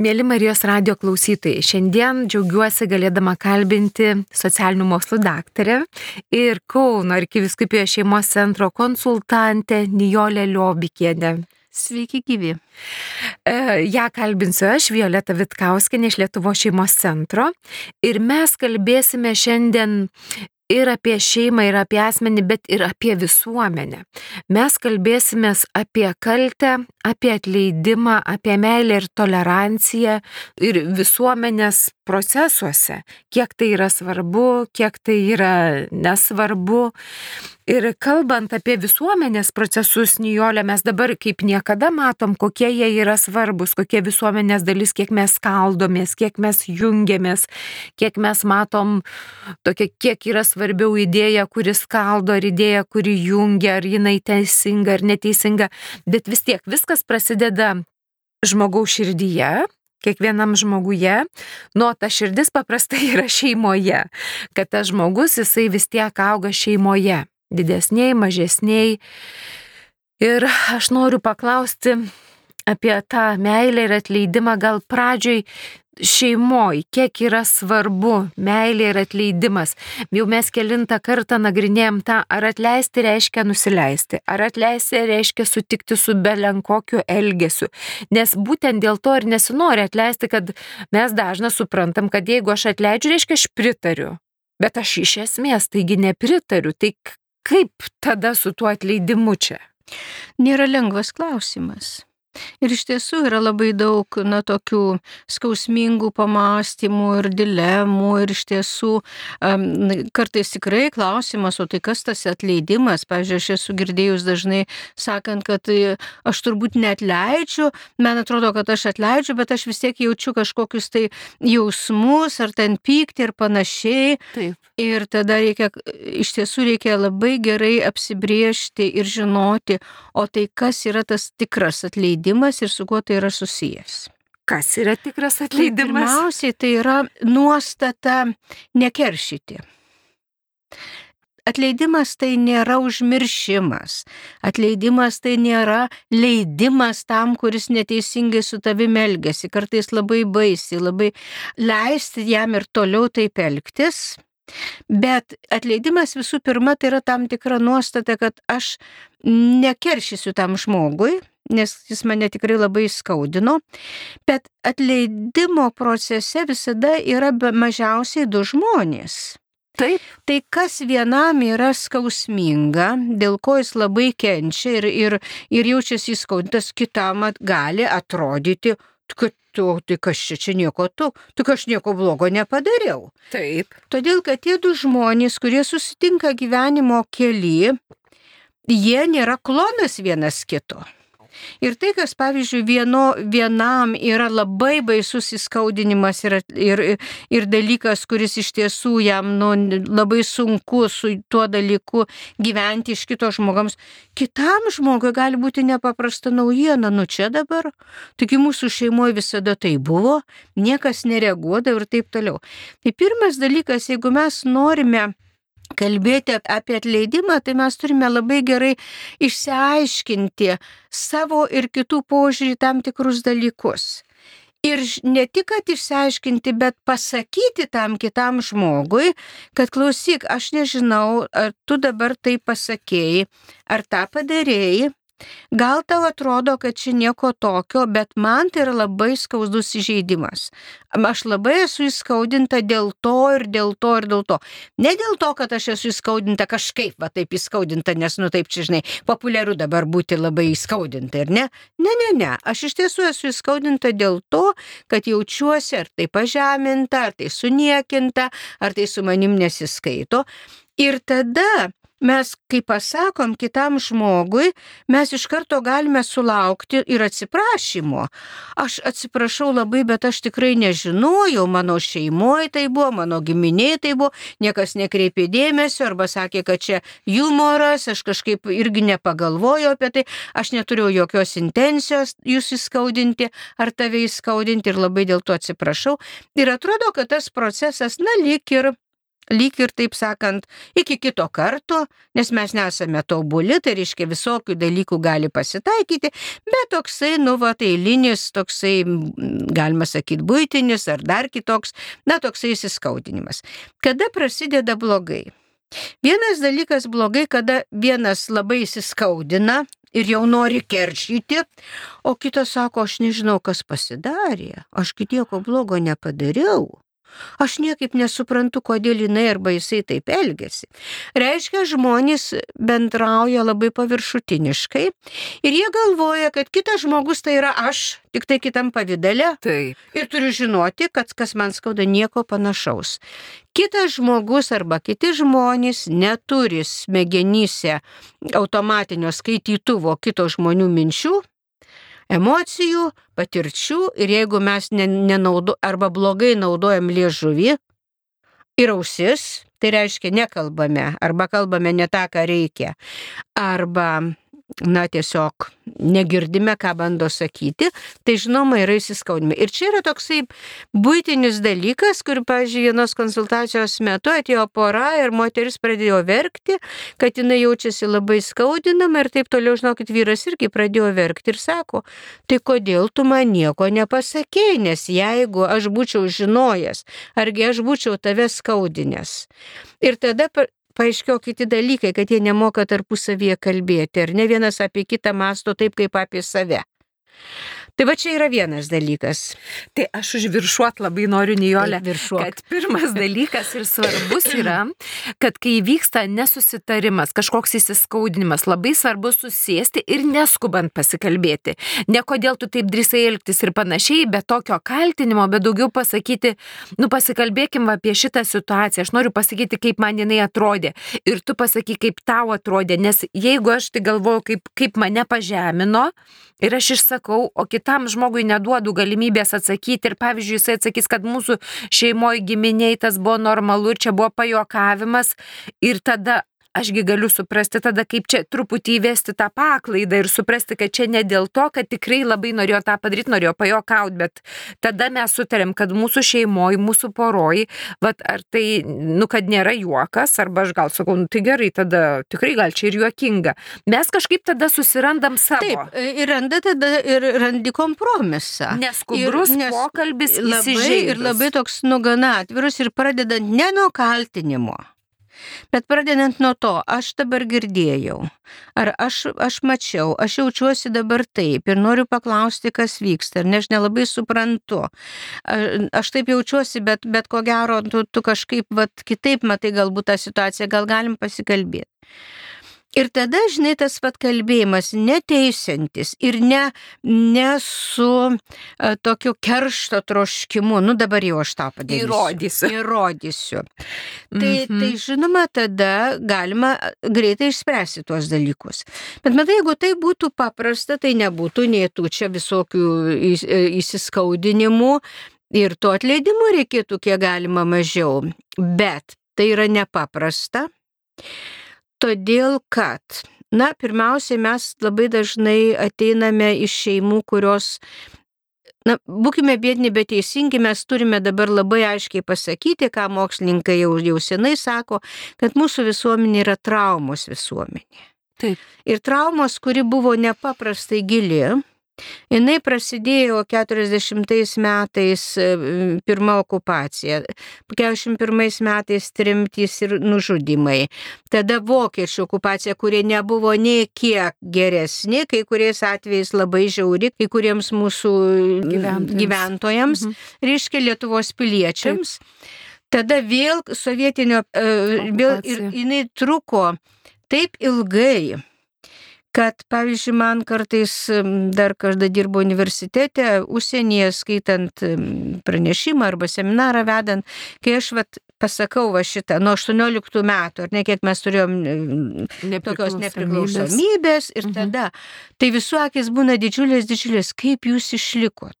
Mėly Marijos radio klausytojai, šiandien džiaugiuosi galėdama kalbinti socialinių mokslų daktarę ir Kauno arkiviskupijos šeimos centro konsultantę Nijolę Liobikienę. Sveiki gyvi. E, ja kalbinsiu aš, Violeta Vitkauskinė iš Lietuvo šeimos centro ir mes kalbėsime šiandien ir apie šeimą, ir apie asmenį, bet ir apie visuomenę. Mes kalbėsime apie kaltę, apie atleidimą, apie meilę ir toleranciją ir visuomenės procesuose, kiek tai yra svarbu, kiek tai yra nesvarbu. Ir kalbant apie visuomenės procesus, Nijolė, mes dabar kaip niekada matom, kokie jie yra svarbus, kokie visuomenės dalis, kiek mes skaldomės, kiek mes jungiamės, kiek mes matom tokia, kiek yra svarbiau idėja, kuri skaldo, ar idėja, kuri jungia, ar jinai teisinga ar neteisinga. Bet vis tiek viskas prasideda žmogaus širdyje, kiekvienam žmoguje, nuo ta širdis paprastai yra šeimoje, kad tas žmogus jisai vis tiek auga šeimoje. Didesniai, mažesniai. Ir aš noriu paklausti apie tą meilę ir atleidimą. Gal pradžioj šeimoji, kiek yra svarbu meilė ir atleidimas. Jau mes kilintą kartą nagrinėjom tą, ar atleisti reiškia nusileisti, ar atleisti reiškia sutikti su belenkokiu elgesiu. Nes būtent dėl to ir nesinori atleisti, kad mes dažnai suprantam, kad jeigu aš atleidžiu, reiškia aš pritariu. Bet aš iš esmės taigi nepritariu. Tai Kaip tada su tuo atleidimu čia? Nėra lengvas klausimas. Ir iš tiesų yra labai daug, na, tokių skausmingų pamastymų ir dilemų ir iš tiesų um, kartais tikrai klausimas, o tai kas tas atleidimas, pavyzdžiui, aš esu girdėjus dažnai sakant, kad e, aš turbūt net leidžiu, man atrodo, kad aš atleidžiu, bet aš vis tiek jaučiu kažkokius tai jausmus ar ten pykti ir panašiai. Taip. Ir tada reikia, iš tiesų reikia labai gerai apsibriežti ir žinoti, o tai kas yra tas tikras atleidimas atleidimas ir su kuo tai yra susijęs. Kas yra tikras atleidimas? Pirmiausiai tai yra nuostata nekeršyti. Atleidimas tai nėra užmiršimas. Atleidimas tai nėra leidimas tam, kuris neteisingai su tavimi elgesi. Kartais labai baisiai, labai leisti jam ir toliau taip elgtis. Bet atleidimas visų pirma tai yra tam tikra nuostata, kad aš nekeršysiu tam žmogui, nes jis mane tikrai labai skaudino, bet atleidimo procese visada yra mažiausiai du žmonės. Taip. Tai kas vienam yra skausminga, dėl ko jis labai kenčia ir, ir, ir jaučiasi įskaudintas, kitam gali atrodyti, kad tu, tai kas čia, čia nieko tu, tu aš nieko blogo nepadariau. Taip. Todėl, kad tie du žmonės, kurie susitinka gyvenimo keli, jie nėra klonas vienas kito. Ir tai, kas, pavyzdžiui, vieno, vienam yra labai baisus įskaudinimas ir, ir, ir dalykas, kuris iš tiesų jam nu, labai sunku su tuo dalyku gyventi iš kito žmogams, kitam žmogui gali būti nepaprasta naujiena, nu čia dabar. Taigi mūsų šeimoje visada tai buvo, niekas nereaguodavo ir taip toliau. Tai pirmas dalykas, jeigu mes norime kalbėti apie atleidimą, tai mes turime labai gerai išsiaiškinti savo ir kitų požiūrį tam tikrus dalykus. Ir ne tik, kad išsiaiškinti, bet pasakyti tam kitam žmogui, kad klausyk, aš nežinau, ar tu dabar tai pasakėjai, ar tą padarėjai, Gal tau atrodo, kad čia nieko tokio, bet man tai yra labai skaudus įžeidimas. Aš labai esu įskaudinta dėl to ir dėl to ir dėl to. Ne dėl to, kad aš esu įskaudinta kažkaip, va taip įskaudinta, nes, nu taip, čia žinai, populiaru dabar būti labai įskaudinta, ir ne? Ne, ne, ne. Aš iš tiesų esu įskaudinta dėl to, kad jaučiuosi ar tai pažeminta, ar tai suniekinta, ar tai su manim nesiskaito. Ir tada mes, kai pasakom kitam žmogui, mes iš karto galime sulaukti ir atsiprašymo. Aš atsiprašau labai, bet aš tikrai nežinojau, mano šeimoje tai buvo, mano giminėje tai buvo, niekas nekreipė dėmesio arba sakė, kad čia humoras, aš kažkaip irgi nepagalvojau apie tai, aš neturėjau jokios intencijos jūs įskaudinti ar tave įskaudinti ir labai dėl to atsiprašau. Ir atrodo, kad tas procesas, na, lik ir lyg ir taip sakant, iki kito karto, nes mes nesame tobuli, tai reiškia visokių dalykų gali pasitaikyti, bet toksai, nu, va, tai eilinis, toksai, galima sakyti, būtinis ar dar kitoks, na, toksai įsiskaudinimas. Kada prasideda blogai? Vienas dalykas blogai, kada vienas labai įsiskaudina ir jau nori keršyti, o kitas sako, aš nežinau, kas pasidarė, aš kitieko blogo nepadariau. Aš niekaip nesuprantu, kodėl jinai arba jisai taip elgesi. Reiškia, žmonės bendrauja labai paviršutiniškai ir jie galvoja, kad kitas žmogus tai yra aš, tik tai kitam pavydale. Taip. Ir turiu žinoti, kad kas man skauda nieko panašaus. Kitas žmogus arba kiti žmonės neturi smegenyse automatinio skaitytuvo kito žmonių minčių, emocijų, patirčių ir jeigu mes nenaudo, arba blogai naudojam liežuvį ir ausis, tai reiškia nekalbame arba kalbame ne tą, ką reikia, arba na, tiesiog negirdime, ką bando sakyti, tai žinoma yra įsiskaudimai. Ir čia yra toksai būtinis dalykas, kur, pažiūrėjau, vienos konsultacijos metu atėjo pora ir moteris pradėjo verkti, kad jinai jaučiasi labai skaudinama ir taip toliau, žinokit, vyras irgi pradėjo verkti ir sako, tai kodėl tu man nieko nepasakėjai, nes jeigu aš būčiau žinojęs, argi aš būčiau tave skaudinęs. Ir tada paaiškėjo kiti dalykai, kad jie nemoka tarpusavyje kalbėti, ar ne vienas apie kitą masto taip kaip apie save. Tai va čia yra vienas dalykas. Tai aš užviršuot labai noriu, Nijolė, kad pirmas dalykas ir svarbus yra, kad kai vyksta nesusitarimas, kažkoks įsiskaudinimas, labai svarbu susėsti ir neskubant pasikalbėti. Ne kodėl tu taip drįsai elgtis ir panašiai, bet tokio kaltinimo, bet daugiau pasakyti, nu pasikalbėkim apie šitą situaciją, aš noriu pasakyti, kaip man jinai atrodė ir tu pasaky, kaip tau atrodė, nes jeigu aš tai galvoju, kaip, kaip mane pažemino ir aš išsakau, o kitam žmogui neduodu galimybės atsakyti ir pavyzdžiui jisai atsakys, kad mūsų šeimoje giminiai tas buvo normalu ir čia buvo pajokavimas ir tada ašgi galiu suprasti tada, kaip čia truputį įvesti tą paklaidą ir suprasti, kad čia ne dėl to, kad tikrai labai norėjo tą padaryti, norėjo pajokauti, bet tada mes sutarėm, kad mūsų šeimoji, mūsų poroj, vat, ar tai, nu, kad nėra juokas, arba aš gal sakau, nu, tai gerai, tada tikrai gal čia ir juokinga. Mes kažkaip tada susirandam savo. Taip, ir randa tada ir randi kompromisą. Neskubrus nes pokalbis labai, ir labai toks nugana atvirus ir pradedant ne nuo kaltinimo. Bet pradedant nuo to, aš dabar girdėjau, ar aš, aš mačiau, aš jaučiuosi dabar taip ir noriu paklausti, kas vyksta, ar ne, aš nelabai suprantu. Aš taip jaučiuosi, bet, bet ko gero, tu, tu kažkaip vat, kitaip matai galbūt tą situaciją, gal galim pasikalbėti. Ir tada, žinai, tas pat kalbėjimas neteisantis ir ne, ne su a, tokiu keršto troškimu, nu dabar jau aš tą padarysiu. Įrodysiu. Įrodysiu. Tai, Mhm. tai žinoma, tada galima greitai išspręsti tuos dalykus. Bet matai, jeigu tai būtų paprasta, tai nebūtų nei tų čia visokių e, įsiskaudinimų ir to atleidimo reikėtų kiek galima mažiau. Bet tai yra nepaprasta, todėl kad, na, pirmiausiai mes labai dažnai ateiname iš šeimų, kurios Na, būkime bėdini, bet teisingi, mes turime dabar labai aiškiai pasakyti, ką mokslininkai jau, jau senai sako, kad mūsų visuomenė yra traumos visuomenė. Taip. Ir traumos, kuri buvo nepaprastai gili, jinai prasidėjo 40 metais e, pirma okupacija, 41 metais trimtys ir nužudimai, tada vokiečių okupacija, kuri nebuvo nei kiek geresnė, kai kuriais atvejais labai žiauri, kai kuriems mūsų Gyventojams. gyventojams Mhm. reiškia Lietuvos piliečiams. Tada vėl sovietinio, e, vėl ir jinai truko taip ilgai, kad, pavyzdžiui, man kartais dar kada dirbo universitete, užsienyje skaitant pranešimą arba seminarą vedant, kai aš vat, pasakau va šitą, nuo 18 metų, ar ne kiek mes turėjom em, tokios nepriklausomybės ir Mhm. tada, tai visų akis būna didžiulės, didžiulės, kaip jūs išlikot.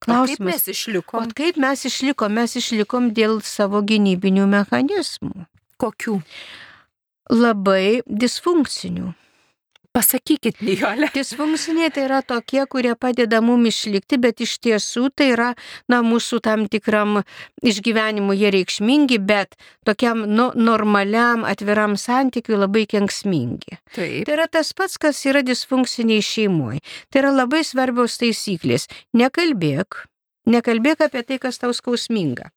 Klausimas. Kaip Klausimas, mes išlikom? o kaip mes išlikom, mes išlikom dėl savo gynybinių mechanizmų. Kokių? Labai disfunkcinių. Pasakykit, Nijolė. Disfunkciniai tai yra tokie, kurie padeda mum išlikti, bet iš tiesų tai yra, na, mūsų tam tikram išgyvenimu jie reikšmingi, bet tokiam nu, normaliam, atviram santykiui labai kenksmingi. Taip. Tai yra tas pats, kas yra disfunkciniai šeimoje. Tai yra labai svarbios taisyklės. Nekalbėk, nekalbėk apie tai, kas tau skausminga.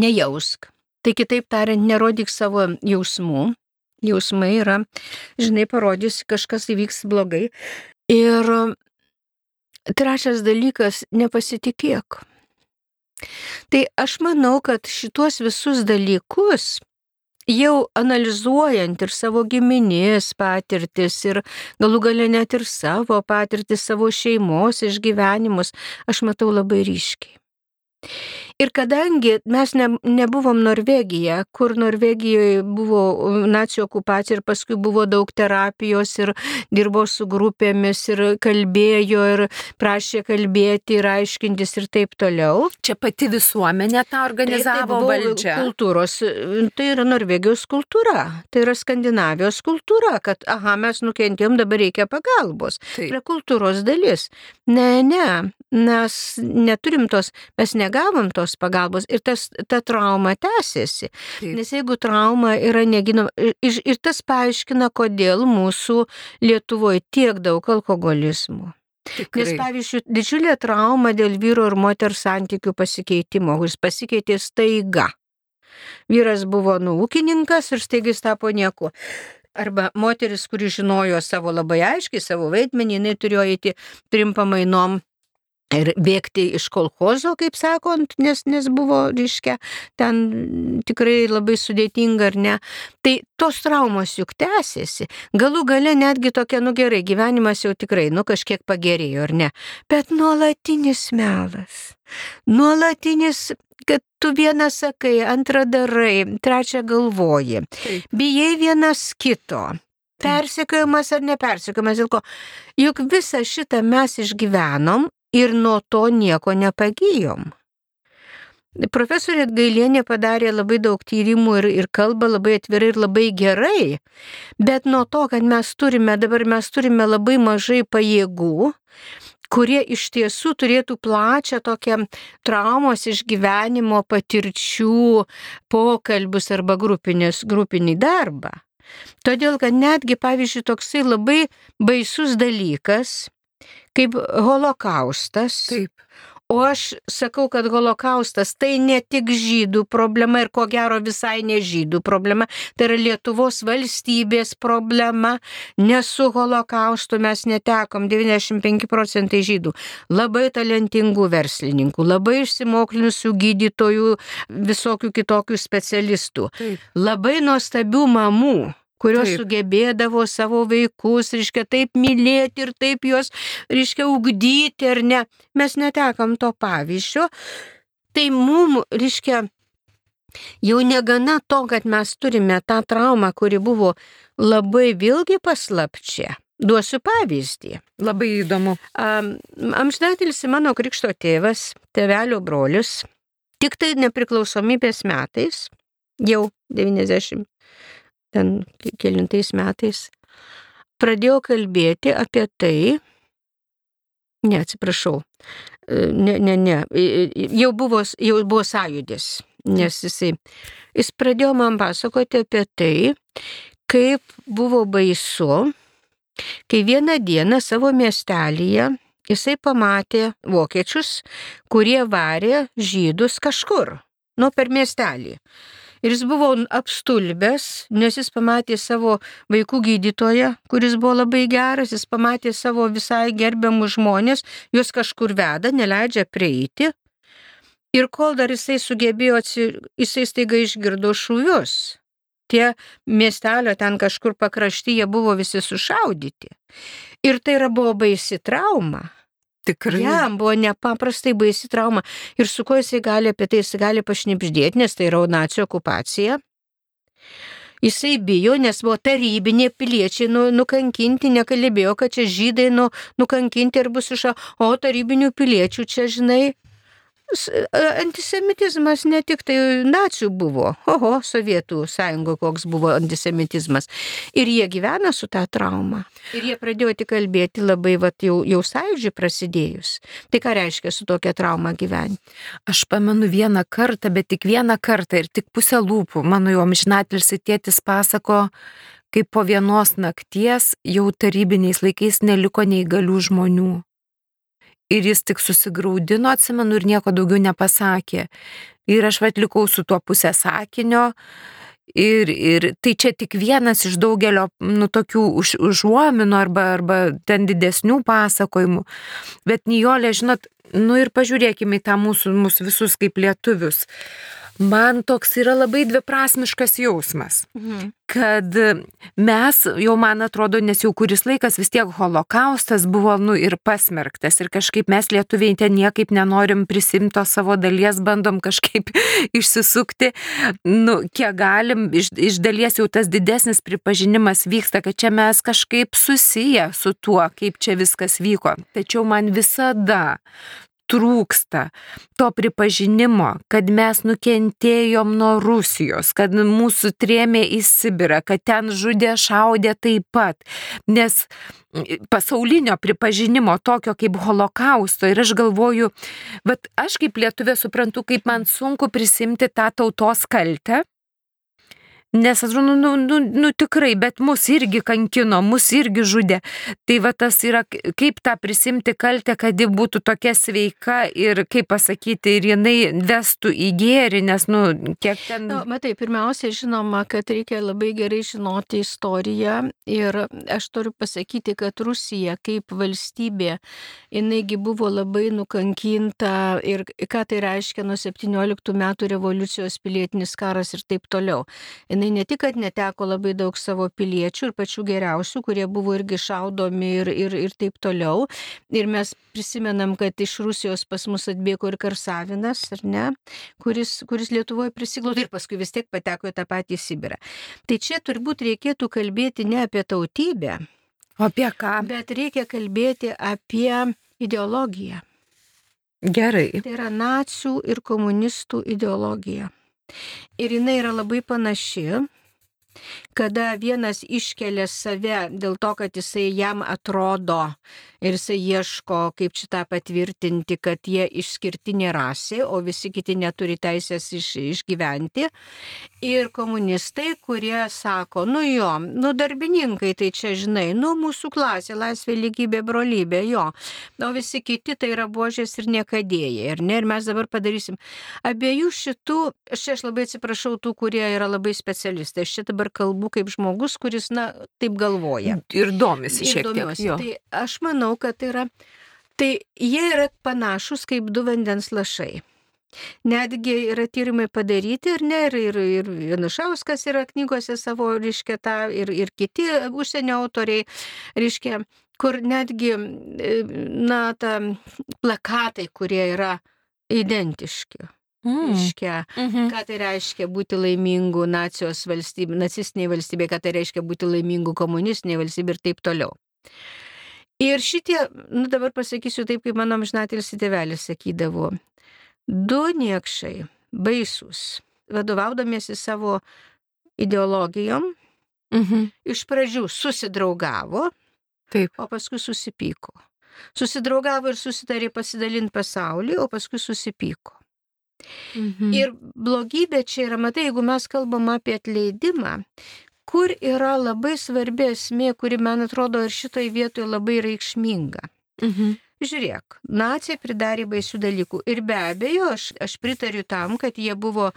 Nejausk. Tai kitaip tariant, nerodyk savo jausmų. Jausmai yra, žinai, parodys, kažkas įvyks blogai. Ir trečias dalykas - nepasitikėk. Tai aš manau, kad šituos visus dalykus jau analizuojant ir savo giminės patirtis ir galų gale net ir savo patirtis, savo šeimos išgyvenimus, aš matau labai ryškiai. Ir kadangi mes ne, nebuvom Norvegija, kur Norvegijoje buvo nacijų okupacija ir paskui buvo daug terapijos ir dirbo su grupėmis ir kalbėjo ir prašė kalbėti ir aiškintis ir taip toliau. Čia pati visuomenė tą organizavo tai valdžia. Kultūros, tai yra Norvegijos kultūra, tai yra Skandinavijos kultūra, kad, aha, mes nukentėjom, dabar reikia pagalbos. Tai yra kultūros dalis. Ne, ne, mes neturim tos, mes negavom tos pagalbos ir tas, ta trauma tęsiasi. Taip. Nes jeigu trauma yra neginama, ir, ir tas paaiškina, kodėl mūsų Lietuvoje tiek daug alkoholizmų. Tikrai. Nes, pavyzdžiui, didžiulė trauma dėl vyro ir moters santykių pasikeitimo, kuris pasikeitė staiga. Vyras buvo nuūkininkas ir staigiai tapo nieko. Arba moteris, kuri žinojo savo labai aiškiai, savo vaidmenį, jinai turėjo eiti trim pamainom ir bėgti iš kolhozo, kaip sakant, nes, nes buvo, reiškia, ten tikrai labai sudėtinga ar ne. Tai tos traumos juk tęsiasi. Galų gale netgi tokia, nu gerai, gyvenimas jau tikrai, nu kažkiek pagerėjo ar ne. Bet nuolatinis melas. Nuolatinis kad tu vieną sakai, antrą darai, trečią galvoji. Taip. Bijai vienas kito. Persikiojimas ar nepersikiojimas, dėl ko. Juk visą šitą mes išgyvenom ir nuo to nieko nepagyjom. Profesorė Gailienė padarė labai daug tyrimų ir, ir kalba labai atvirai ir labai gerai, bet nuo to, kad mes turime, dabar mes turime labai mažai pajėgų, kurie iš tiesų turėtų plačią tokią traumos išgyvenimo patirčių pokalbius arba grupinės, grupinį darbą. Todėl, kad netgi, pavyzdžiui, toksai labai baisus dalykas, kaip holokaustas. Taip. O aš sakau, kad holokaustas tai ne tik žydų problema ir ko gero visai ne žydų problema, tai yra Lietuvos valstybės problema, nes su holokaustu mes netekom 95 procentai žydų. Labai talentingų verslininkų, labai išsimoklinusių gydytojų, visokių kitokių specialistų, Taip. labai nuostabių mamų kurios taip. sugebėdavo savo vaikus, reiškia, taip mylėti ir taip juos, reiškia, ugdyti ar ne. Mes netekam to pavyzdžio. Tai mum, reiškia, jau negana to, kad mes turime tą traumą, kuri buvo labai vilgi paslapčia. Duosiu pavyzdį. Labai įdomu. Amžinatilsi mano krikšto tėvas, tėvelio brolius, tik tai nepriklausomybės metais, jau 90 ten kelintais metais, pradėjo kalbėti apie tai, ne, atsiprašau, e, ne, ne, ne, jau buvo, jau buvo sąjudis, nes jisai, jis pradėjo man pasakoti apie tai, kaip buvo baisu, kai vieną dieną savo miestelėje jisai pamatė vokiečius, kurie varė žydus kažkur, nu per miestelį. Ir jis buvo apstulbęs, nes jis pamatė savo vaikų gydytoją, kuris buvo labai geras, jis pamatė savo visai gerbiamus žmonės, juos kažkur veda, neleidžia prieiti. Ir kol dar jisai sugebėjo, atsi... jisai staiga išgirdo šūvius. Tie miestelio ten kažkur pakraštyje buvo visi sušaudyti. Ir tai yra buvo baisi trauma. Tikrai. Jam buvo nepaprastai baisi trauma. Ir su kuo jisai gali apie tai, jisai gali pašnipždėti, nes tai yra nacijų okupacija. Jisai bijo, nes buvo tarybinė piliečiai nu, nukankinti, nekalbėjo, kad čia žydai nu, nukankinti ir bus iš, o tarybinių piliečių čia, žinai, antisemitizmas ne tik tai nacijų buvo, oho, Sovietų sąjungo koks buvo antisemitizmas. Ir jie gyvena su tą traumą. Ir jie pradėjo tik kalbėti labai, va, jau, jau sąjūdžiui prasidėjus. Tai ką reiškia su tokia trauma gyventi? Aš pamenu vieną kartą, bet tik vieną kartą ir tik pusę lūpų. Mano jau amžinatelis tėtis pasako, kaip po vienos nakties jau tarybiniais laikais neliko neįgalių žmonių ir jis tik susigaudino, atsimenu, ir nieko daugiau nepasakė. Ir aš atlikau su tuo pusę sakinio. Ir, ir tai čia tik vienas iš daugelio, nu, tokių už, užuominų arba, arba ten didesnių pasakojimų. Bet Nijolė, žinot, nu ir pažiūrėkime į tą mūsų, mūsų visus kaip lietuvius man toks yra labai dviprasmiškas jausmas, mhm. kad mes, jau man atrodo, nes jau kuris laikas vis tiek holokaustas buvo, nu, ir pasmerktas ir kažkaip mes lietuviai ten niekaip nenorim prisimto savo dalies, bandom kažkaip išsisukti, nu, kiek galim, iš, iš dalies jau tas didesnis pripažinimas vyksta, kad čia mes kažkaip susiję su tuo, kaip čia viskas vyko. Tačiau man visada trūksta to pripažinimo, kad mes nukentėjom nuo Rusijos, kad mūsų trėmė į Sibirą, kad ten žudė, šaudė taip pat. Nes pasaulinio pripažinimo tokio kaip holokausto ir aš galvoju, bet aš kaip lietuvė suprantu, kaip man sunku prisimti tą tautos kaltę Nes atrodo, nu, nu, nu tikrai, bet mus irgi kankino, mus irgi žudė. Tai va tas yra, kaip tą prisimti kaltę, kad ji būtų tokia sveika ir, kaip pasakyti, ir jinai vestų į gėrį, nes, nu, kiek ten... Na, matai, pirmiausia, žinoma, kad reikia labai gerai žinoti istoriją ir aš turiu pasakyti, kad Rusija kaip valstybė, jinaigi buvo labai nukankinta ir ką tai reiškia nuo 17 metų revoliucijos pilietinis karas ir taip toliau. Jis jinai ne tik, kad neteko labai daug savo piliečių ir pačių geriausių, kurie buvo irgi šaudomi ir, ir, ir taip toliau. Ir mes prisimenam, kad iš Rusijos pas mus atbėgo ir Karsavinas, ar ne, kuris, kuris Lietuvoje prisiglaudė ir paskui vis tiek pateko į tą patį Sibirą. Tai čia turbūt reikėtų kalbėti ne apie tautybę. O apie ką? Bet reikia kalbėti apie ideologiją. Gerai. Tai yra nacijų ir komunistų ideologija. Ir jinai yra labai panaši, kada vienas iškelia save dėl to, kad jisai jam atrodo ir jisai ieško, kaip šitą patvirtinti, kad jie išskirtinė rasė, o visi kiti neturi teisės iš, išgyventi. Ir komunistai, kurie sako, nu jo, nu darbininkai, tai čia žinai, nu mūsų klasė, laisvė, lygybė, brolybė, jo. O visi kiti tai yra božės ir niekadėjai. Ir, ne, ir mes dabar padarysim. Abiejų šitų, aš, aš labai atsiprašau tų, kurie yra labai specialistai. Aš čia dabar kalbu kaip žmogus, kuris, na, taip galvoja. Ir domisi šiek tiek. Tai aš manau, kad yra, tai jie yra panašus kaip du vandens lašai. Netgi yra tyrimai padaryti ir ne, ir, ir, ir Janušauskas yra knygose savo, reiškia, tą, ir, ir kiti užsienio autoriai, reiškia, kur netgi, na, ta plakatai, kurie yra identiški. Mm. Reiškia, mm -hmm. ką tai reiškia būti laimingu nacijos valstybė, nacistiniai valstybė, ką tai reiškia būti laimingu komunistiniai valstybė ir taip toliau. Ir šitie, nu dabar pasakysiu taip, kaip mano amžinatelis tėvelis sakydavo, du niekšai, baisus, vadovaudamiesi savo ideologijom, mhm. iš pradžių susidraugavo, taip. o paskui susipyko. Susidraugavo ir susitarė pasidalinti pasaulį, o paskui susipyko. Mhm. Ir blogybė čia yra, matai, jeigu mes kalbam apie atleidimą, kur yra labai svarbi esmė, kuri, man atrodo, ir šitoj vietoje labai reikšminga. Mhm. Žiūrėk, nacija pridarė baisių dalykų. Ir be abejo, aš, aš pritariu tam, kad jie buvo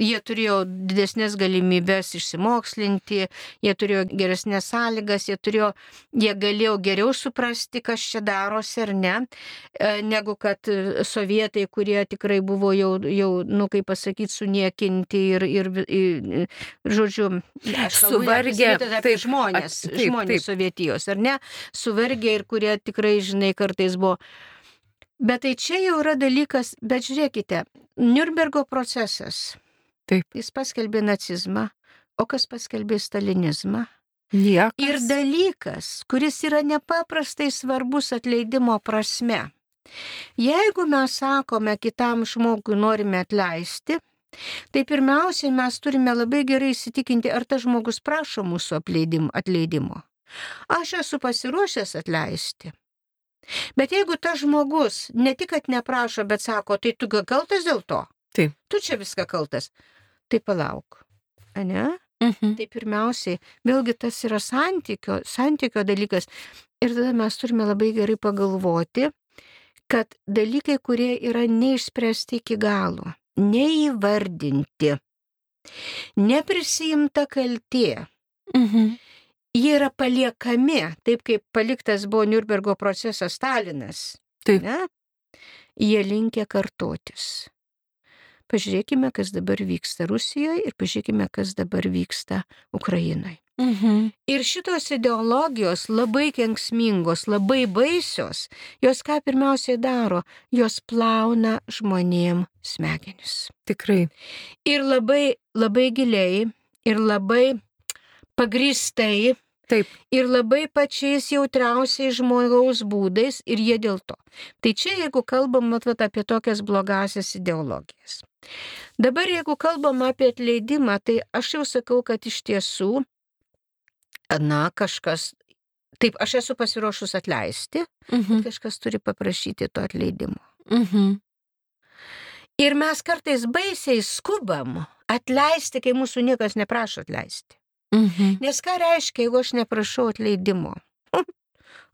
jie turėjo didesnės galimybės išsimokslinti, jie turėjo geresnės sąlygas, jie, turėjo, jie galėjo geriau suprasti, kas čia darosi ar ne, e, negu kad sovietai, kurie tikrai buvo jau, jau nu, kaip pasakyti, suniekinti ir, ir, ir žodžiu, suvargę. Taip, žmonės, taip, žmonės taip. sovietijos, ar ne, suvargę ir kurie tikrai, žinai, kartais buvo. Bet tai čia jau yra dalykas, bet žiūrėkite, Nürnbergo procesas Taip. Jis paskelbė nacizmą, o kas paskelbė stalinizmą? Niekas. Ir dalykas, kuris yra nepaprastai svarbus atleidimo prasme. Jeigu mes sakome kitam žmogui norime atleisti, tai pirmiausiai mes turime labai gerai įsitikinti, ar tas žmogus prašo mūsų atleidimo. Aš esu pasiruošęs atleisti. Bet jeigu tas žmogus ne tik, kad neprašo, bet sako, tai tu kaltas dėl to, Taip. tu čia viską kaltas, tai palauk. Ne? Mhm. Tai pirmiausiai, vėlgi tas yra santykio, santykio dalykas. Ir tada mes turime labai gerai pagalvoti, kad dalykai, kurie yra neišspręsti iki galo, neįvardinti, neprisijimta kaltė, Mhm. jie yra paliekami, taip kaip paliktas buvo Nürnbergo procesas Stalinas. Taip. Ne? Jie linkia kartotis. Pažiūrėkime, kas dabar vyksta Rusijoje ir pažiūrėkime, kas dabar vyksta Ukrainoje. Mhm. Ir šitos ideologijos labai kenksmingos, labai baisios, jos ką pirmiausiai daro, jos plauna žmonėm smegenis. Tikrai. Ir labai, labai giliai, ir labai pagristai, Taip. ir labai pačiais jautriausiais žmogaus būdais, ir jie dėl to. Tai čia, jeigu kalbam vat, vat, apie tokias blogasias ideologijas. Dabar, jeigu kalbam apie atleidimą, tai aš jau sakau, kad iš tiesų, na, kažkas, taip, aš esu pasiruošus atleisti, Mhm. kažkas turi paprašyti to atleidimo. Mhm. Ir mes kartais baisiai skubam atleisti, kai mūsų niekas neprašo atleisti. Mhm. Nes ką reiškia, jeigu aš neprašau atleidimo?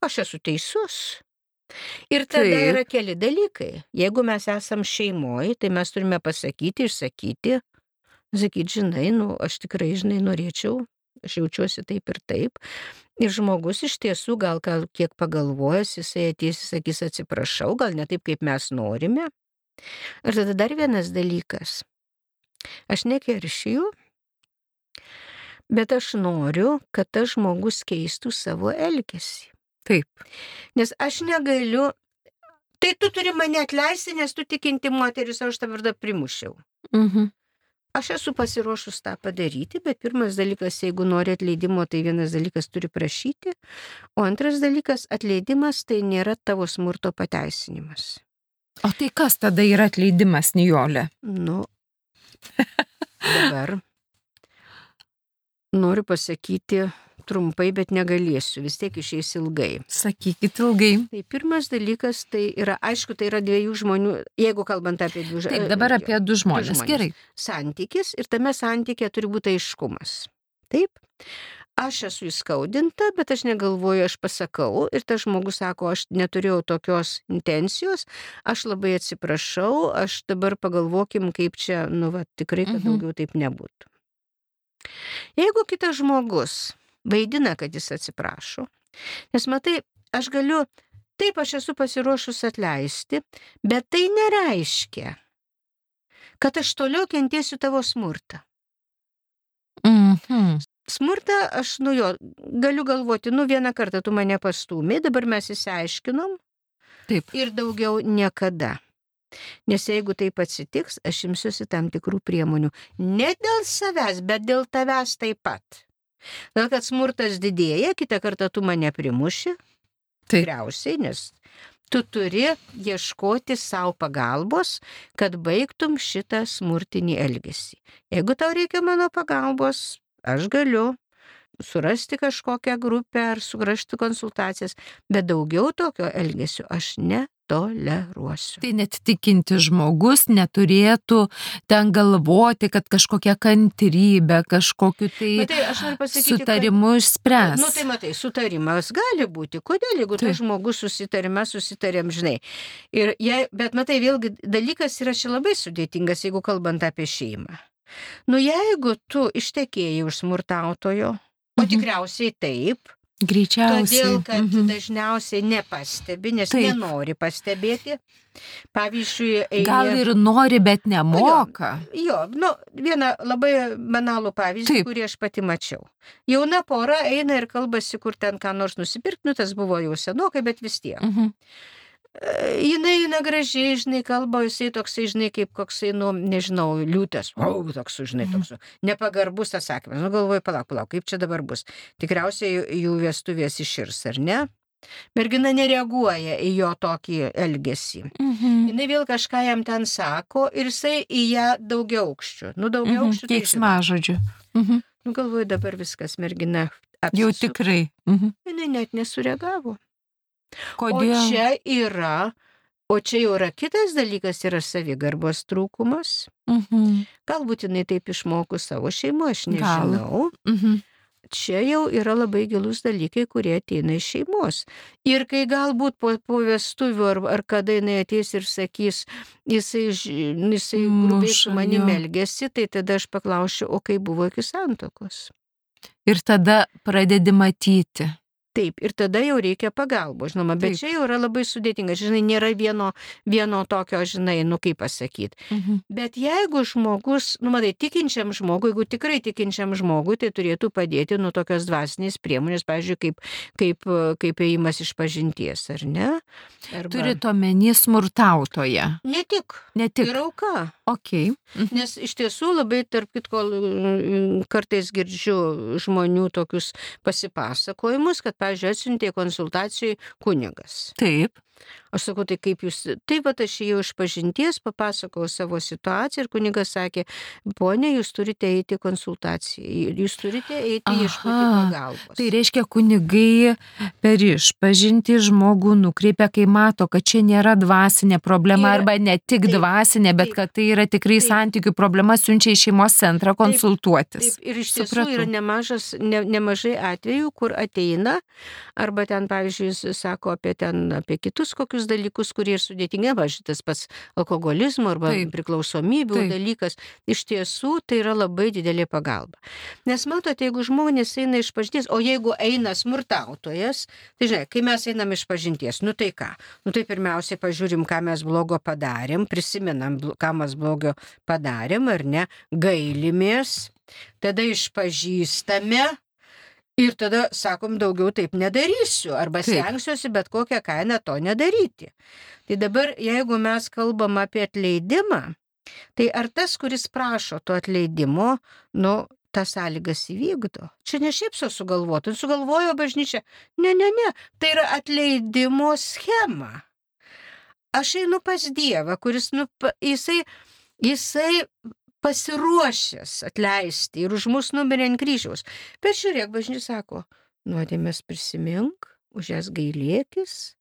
Aš esu teisus. Ir tada Taip. yra keli dalykai. Jeigu mes esam šeimoje, tai mes turime pasakyti, išsakyti, sakyti, žinai, nu, aš tikrai, žinai, norėčiau, aš jaučiuosi taip ir taip. Ir žmogus iš tiesų gal, gal kiek pagalvojęs, jisai ateis, jis sakys, atsiprašau, gal ne taip, kaip mes norime. Ir tada dar vienas dalykas. Aš nekeršiju, bet aš noriu, kad tas žmogus keistų savo elgesį. Taip. Nes aš negaliu. Tai tu turi mane atleisti, nes tu tikinti moteris, aš tą vardą primušiau. Mhm. Aš esu pasiruošus tą padaryti, bet pirmas dalykas, jeigu nori atleidimo, tai vienas dalykas turi prašyti, o antras dalykas, atleidimas tai nėra tavo smurto pateisinimas. O tai kas tada yra atleidimas, Nijolė? Nu, dabar noriu pasakyti trumpai, bet negalėsiu, vis tiek išeis ilgai. Sakykit ilgai. Tai pirmas dalykas, tai yra, aišku, tai yra dviejų žmonių, jeigu kalbant apie dviejų Taip, dabar apie du žmonės. žmonės. Gerai. santykis ir tame santykė turi būti aiškumas. Taip? Aš esu įskaudinta, bet aš negalvoju, aš pasakau ir tas žmogus sako, aš neturėjau tokios intencijos, aš labai atsiprašau, aš dabar pagalvokim, kaip čia, nu, va, tikrai, kad Mhm. daugiau taip nebūtų. Jeigu kitas žmogus vaidina, kad jis atsiprašo, nes matai, aš galiu, taip aš esu pasiruošus atleisti, bet tai nereiškia, kad aš toliau kentėsiu tavo smurtą. Mhm. Smurtą aš, nu jo, galiu galvoti, nu vieną kartą tu mane pastūmė, dabar mes įsiaiškinom Taip. ir daugiau niekada. Nes jeigu taip atsitiks, aš imsiuosi tam tikrų priemonių. Ne dėl savęs, bet dėl tavęs taip pat. Dėl kad smurtas didėja, kitą kartą tu mane primuši, Taip. tikriausiai, nes tu turi ieškoti savo pagalbos, kad baigtum šitą smurtinį elgesį. Jeigu tau reikia mano pagalbos, aš galiu surasti kažkokią grupę ar surasti konsultacijas, bet daugiau tokio elgesio aš netoleruosiu. Tai net tikinti žmogus neturėtų ten galvoti, kad kažkokia kantrybė, kažkokiu tai Matai, pasakyti, kad- sutarimu išspręs. Nu tai matai, sutarimas gali būti. Kodėl, jeigu tas žmogus susitarime, susitarėm, žinai. Ir jei, bet matai, vėlgi dalykas yra čia labai sudėtingas, jeigu kalbant apie šeimą. Nu jeigu tu ištekėjai už smurtautojo, o Mhm. tikriausiai taip, Greičiausiai. todėl kad Mhm. dažniausiai nepastebi, nes Taip. nenori pastebėti. Pavyzdžiui, eini- Gal ir nori, bet nemoka. Jo, nu, vieną labai banalų pavyzdį. Taip. kurį aš pati mačiau. Jauna pora eina ir kalbasi, kur ten ką nors nusipirkti, nu tas buvo jau senokai, bet vis tiek. Mhm. Jinai eina gražiai, žinai, kalba, jisai toksai, žinai, kaip koksai, nu, nežinau, liūtas. O, toks, žinai, toks nepagarbus atsakymas. Nu, galvoju, palauk, palauk, kaip čia dabar bus. Tikriausiai jų- vestuvės iširs, ar ne? Mergina nereaguoja į jo tokį elgesį. Mhm. Jis vėl kažką jam ten sako ir jisai į ją daugiau aukščių. Nu, daugiau Mhm. aukščių. tai žinot. Keiksmažodžių. Mhm. Nu, galvoju, dabar viskas mergina. Jau apsisuko. tikrai. Mhm. Jinai net nesureagavo. Kodėl? O čia yra, o čia jau yra kitas dalykas, yra savigarbos trūkumas. Mhm. Galbūt jinai taip išmoko savo šeimo, aš Gal. nežinau. Mhm. Čia jau yra labai gilus dalykai, kurie ateina iš šeimos. Ir kai galbūt po, po vestuvių ar, ar kada jinai ateis ir sakys, jisai, jisai grubiai su Muša, manim jo. elgesi, tai tada aš paklausiu, o kaip buvo iki santokos. Ir tada pradedi matyti. Taip, ir tada jau reikia pagalbos, žinoma, bet Taip. čia jau yra labai sudėtinga, žinai, nėra vieno, vieno tokio, žinai, nu kaip pasakyti. Mhm. Bet jeigu žmogus, nu matai, tikinčiam žmogui, jeigu tikrai tikinčiam žmogui, tai turėtų padėti nu tokios dvasinės priemonės, pavyzdžiui, kaip, kaip, kaip ėjimas iš pažinties, ar ne? Arba... Turit omeny smurtautoje. Ne tik, Ne tik. ir auka. Ok. Mhm. Nes iš tiesų labai, tarp kitko, kartais girdžiu žmonių tokius pasipasakojimus, kad, pavyzdžiui, atsiuntė konsultacijai kunigas. Taip. Aš sakau, tai kaip jūs, taip pat aš jau iš pažinties papasakojau savo situaciją ir kunigas sakė, ponė, jūs turite eiti į konsultaciją, jūs turite eiti Aha, ieškoti pagalbos. Tai reiškia, kunigai per išpažinti žmogų nukreipia, kai mato, kad čia nėra dvasinė problema Yra- arba ne tik taip, dvasinė, bet taip, kad tai yra tikrai taip. santykių problema, siunčia į šeimos centrą konsultuotis. Taip, ir iš tiesų Supratau. yra nemažas, ne, nemažai atvejų, kur ateina, arba ten, pavyzdžiui, sako apie, ten, apie kitus kokius dalykus, kurie ir sudėtingi, va šitas pats alkoholizmo arba Taip. priklausomybių Taip. dalykas, iš tiesų tai yra labai didelė pagalba. Nes matote, jeigu žmonės eina iš pažinties, o jeigu eina smurtautojas, tai žinai, kai mes einam iš pažinties, nu tai ką, nu tai pirmiausiai pažiūrim, ką mes blogo padarėm, prisimenam, ką mes blogio padarėm ar ne, gailimės, tada išpažįstame ir tada sakom, daugiau taip nedarysiu arba Taip. stengsiuosi bet kokią kainą to nedaryti. Tai dabar, jeigu mes kalbam apie atleidimą, tai ar tas, kuris prašo to atleidimo, nu, tas sąlygas įvykdo. Čia ne šiaip sau sugalvotų, sugalvojo bažnyčia. Ne, ne, ne, tai yra atleidimo schema. Aš einu pas Dievą, kuris, nu, jisai, jisai pasiruošęs atleisti ir už mus numirė ant kryžiaus. Bet žiūrėk, bažnyčia sako, nuodėmės prisimink, už jas gailėkis,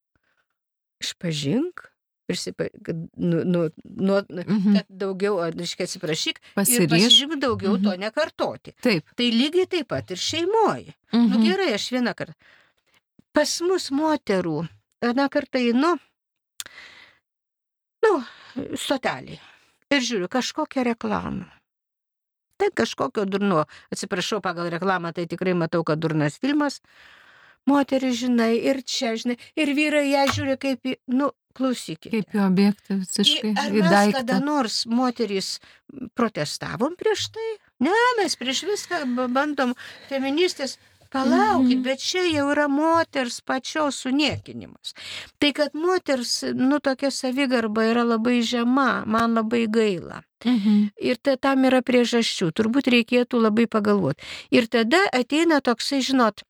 išpažink, prisipa, nu, nu, nu, Mhm. kad daugiau, reiškia, atsiprašyk pasižymi daugiau to Mhm. nekartoti. Taip. Tai lygiai taip pat ir šeimoje. Nu Mhm. gerai, aš vieną kartą. Pas mus moterų, vieną kartą einu, nu, stotelį. Ir žiūriu, kažkokią reklamą. Tai kažkokio durno, atsiprašau, pagal reklamą tai tikrai matau, kad durnas filmas. Moteris, žinai, ir čia, žinai, ir vyrai ją žiūri kaip į, nu, klausykite. Kaip į objektą visiškai. Ar mes kada daiktą. nors moterys protestavom prieš tai? Ne, mes prieš viską bandom feministės. Palaukit, Mhm. bet čia jau yra moters pačios suniekinimas. Tai kad moters, nu, tokia savigarba yra labai žema, man labai gaila. Mhm. Ir ta, tam yra priežasčių, turbūt reikėtų labai pagalvoti. Ir tada ateina toksai, žinot,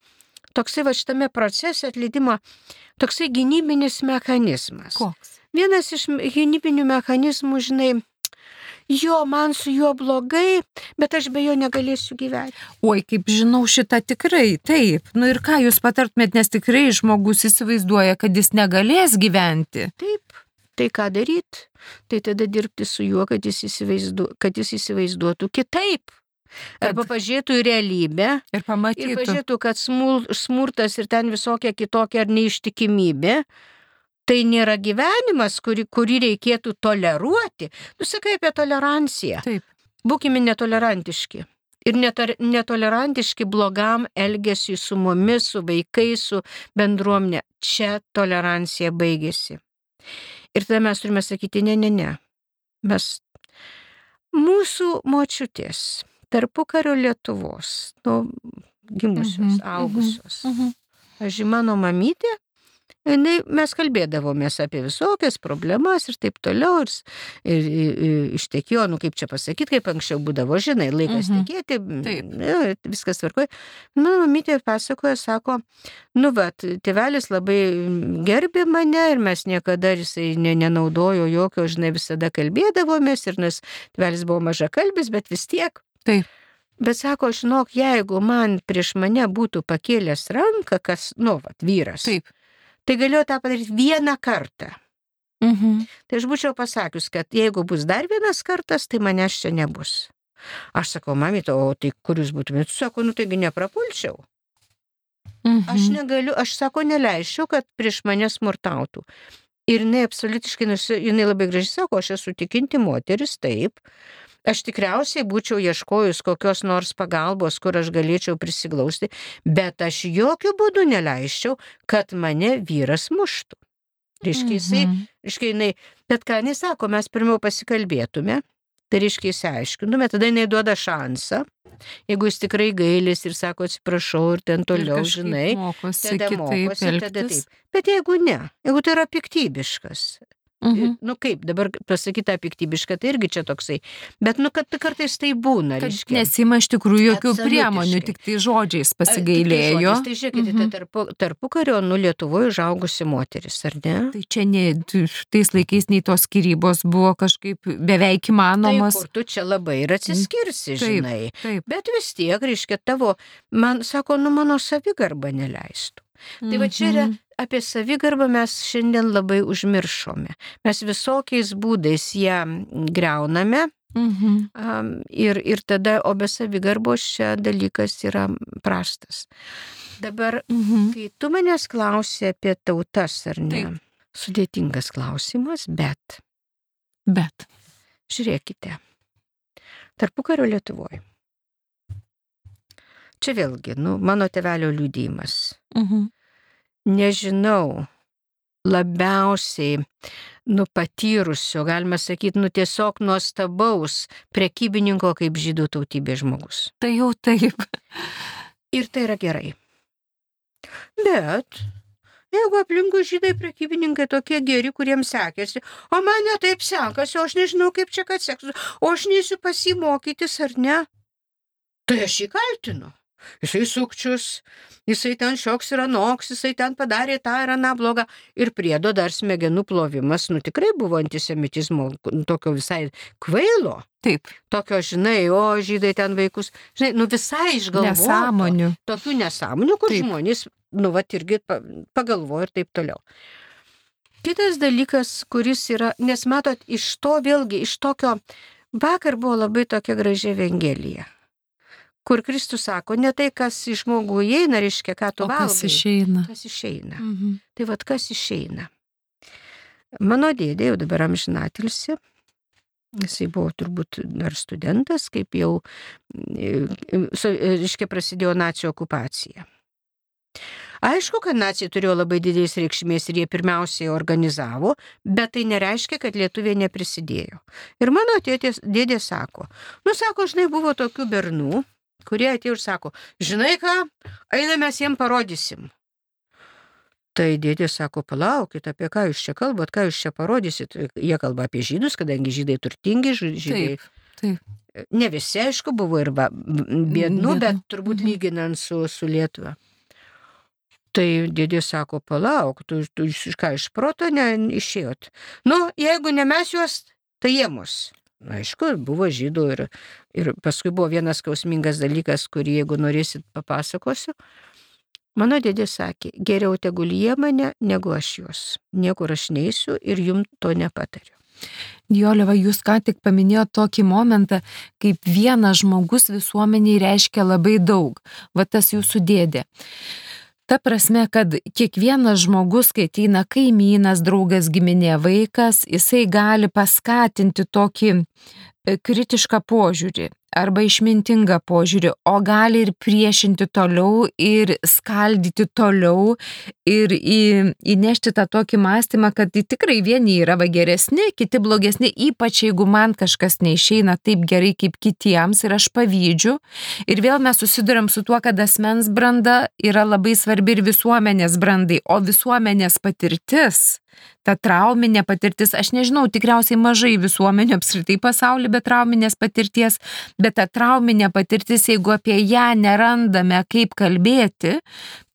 toksai va šitame procese atleidimo, toksai gynybinis mechanizmas. Koks? Vienas iš gynybinių mechanizmų, žinai, jo, man su juo blogai, bet aš be jo negalėsiu gyventi. Oi, kaip žinau šitą tikrai, taip. Nu ir ką jūs patartumėt, nes tikrai žmogus įsivaizduoja, kad jis negalės gyventi. Taip, tai ką daryti? Tai tada dirbti su juo, kad jis, įsivaizdu, kad jis įsivaizduotų kitaip. Arba pažiūrėtų į realybę Ir ir pamatytų. pažiūrėtų, kad smul, smurtas ir ten visokia kitokia ar neištikimybė. Tai nėra gyvenimas, kurį, kurį reikėtų toleruoti. Tu sakai apie toleranciją. Taip. Būkime netolerantiški. Ir netar- netolerantiški blogam elgesiui su mumis, su vaikais, su bendruomenė. Čia tolerancija baigėsi. Ir tada mes turime sakyti, ne, ne, ne. Mes mūsų močiutės, tarpukario Lietuvos, nu, gimusios, Mhm, mhm, augusios. Mhm. Pavyzdžiui, mano mamytė jinai, mes kalbėdavomės apie visokias problemas ir taip toliau. Ir, ir, ir ištekėjo, nu kaip čia pasakyti, kaip anksčiau būdavo, žinai, laikas Mhm. tekėti, Taip. ja, viskas tvarkoja. Nu, mamytė pasakoja, sako, nu, bet tėvelis labai gerbė mane ir mes niekada jisai ne, nenaudojo jokio, žinai, visada kalbėdavomės ir nes tėvelis buvo maža kalbis, bet vis tiek. Taip. Bet sako, žinok, jeigu man prieš mane būtų pakėlęs ranką, kas, nu, vat, vyras, Taip. Tai galėjo tą padaryti vieną kartą. Mhm. Tai aš būčiau pasakius, kad jeigu bus dar vienas kartas, tai manęs čia nebus. Aš sakau, mamyto, o tai kur jūs būtumėte? Sako, nu taigi neprapulčiau. Mhm. Aš negaliu, aš sako, neleisčiau, kad prieš mane smurtautų. Ir jinai absoliutiškai, jinai labai gražiai sako, aš esu tikinti moteris, taip. Aš tikriausiai būčiau ieškojus kokios nors pagalbos, kur aš galėčiau prisiglausti, bet aš jokių būdų neleisčiau, kad mane vyras muštų. Reiškia, jisai Mhm. Reiškia, jinai, bet ką jinai sako, mes pirmiau pasikalbėtume, tai reiškia, įsiaiškintume, tada jinai duoda šansą, jeigu jis tikrai gailis ir sako, atsiprašau ir ten Ir toliau, kažkaip žinai, Mokosi tada mokosi, tada taip. Bet jeigu ne, jeigu tai yra piktybiškas, Mhm. nu kaip, dabar pasakyta piktybiška, tai irgi čia toksai, bet nu, kad kartais tai būna, reiškia. nesima iš tikrųjų jokių priemonių, tik tai žodžiais A, tik tai pasigailėjo. Tai žiūrėkite, Mhm. tai tarpu, tarpu kario, nu Lietuvoje užaugusi moteris, ar ne? Tai čia ne, tais laikais nei tos skirybos buvo kažkaip beveik Tai įmanomos. kur tu čia labai ir atsiskirsi, Taip. žinai. Taip. Bet vis tiek, reiškia, tavo, man sako, nu mano savigarba neleistų. Tai va čia yra Mhm. apie savigarbą mes šiandien labai užmiršome. Mes visokiais būdais ją greuname Mhm. am, ir, ir tada, o be savigarbos čia dalykas yra prastas. Dabar, Mhm. kai tu manęs klausi apie tautas, ar ne? Taip. Sudėtingas klausimas, bet Bet. žiūrėkite. Tarpukario Lietuvoje. Čia vėlgi, nu, mano tevelio liūdėjimas. Mhm. nežinau, labiausiai nupatyrusio, galima sakyti, nu tiesiog nuostabaus prekybininko kaip žydų tautybės žmogus. Tai jau taip. Ir tai yra gerai. Bet jeigu aplinkui žydai prekybininkai tokie geri, kuriems sekėsi, o man netaip sekasi, o aš nežinau, kaip čia kad seksis, o aš neįsiu pasimokytis ar ne, tai aš jį kaltinu. Jisai sukčius, jisai ten šioks ir anoks, jisai ten padarė tą ir aną blogą. Ir priedo dar smegenų plovimas, nu tikrai buvo antisemitizmo, nu, tokio visai kvailo. Taip. Tokio, žinai, o žydai ten vaikus, žinai, nu visai išgalvojo. Nesąmonių. Tokių nesąmonių, kur Taip. žmonės, nu, va, irgi pa- pagalvojo ir taip toliau. Kitas dalykas, kuris yra, nes matot, iš to vėlgi, iš tokio, vakar buvo labai tokia graži evangelija, kur Kristus sako, ne tai, kas iš žmogų įeina, reiškia, ką tu O kas valgai, išeina? kas išeina. Mhm. Tai vad kas išeina. Mano dėdė jau dabar amžinatilsi. Jisai buvo turbūt dar studentas, kaip jau, e, e, reiškia, prasidėjo nacijų okupacija. Aišku, kad nacijai turėjo labai didelės reikšmės ir jie pirmiausiai organizavo, bet tai nereiškia, kad lietuviai neprisidėjo. Ir mano tėtės, dėdė sako, nu sako, žinai, buvo tokių bernų, kurie atėjo ir sako, žinai ką, einame mes jiems parodysim. Tai dėdė sako, palaukit, apie ką jūs čia kalbat, ką jūs čia parodysit. Jie kalba apie žydus, kadangi žydai turtingi, žydai. Taip. Ne visi, aišku, buvo ir Biednų. bet turbūt Mhm. lyginant su, su Lietuva. Tai dėdė sako, palauk, tu, tu iš ką iš proto neišėjot. Nu, jeigu ne mes juos, tai jie mus. Aišku, buvo žydų ir, ir paskui buvo vienas skausmingas dalykas, kurį, jeigu norėsit, papasakosiu. Mano dėdė sakė, geriau tegul jie mane, negu aš juos. Niekur aš neįsiu ir jum to nepatariu. Dioleva, jūs ką tik paminėjote tokį momentą, kaip vienas žmogus visuomeniai reiškia labai daug. Va tas jūsų dėdė. Ta prasme, kad kiekvienas žmogus, kai ateina kaimynas, draugas, giminė, vaikas, jisai gali paskatinti tokį e, kritišką požiūrį. Arba išmintingą požiūrį, o gali ir priešinti toliau ir skaldyti toliau ir į, įnešti tą tokį mąstymą, kad tikrai vieni yra va geresni, kiti blogesni, ypač jeigu man kažkas neišeina taip gerai kaip kitiems ir aš pavydžiu. Ir vėl mes susidurėm su tuo, kad asmens branda yra labai svarbi ir visuomenės brandai, o visuomenės patirtis ta trauminė patirtis, aš nežinau, tikriausiai mažai visuomenė apskritai pasaulį be trauminės patirties, bet ta trauminė patirtis, jeigu apie ją nerandame, kaip kalbėti,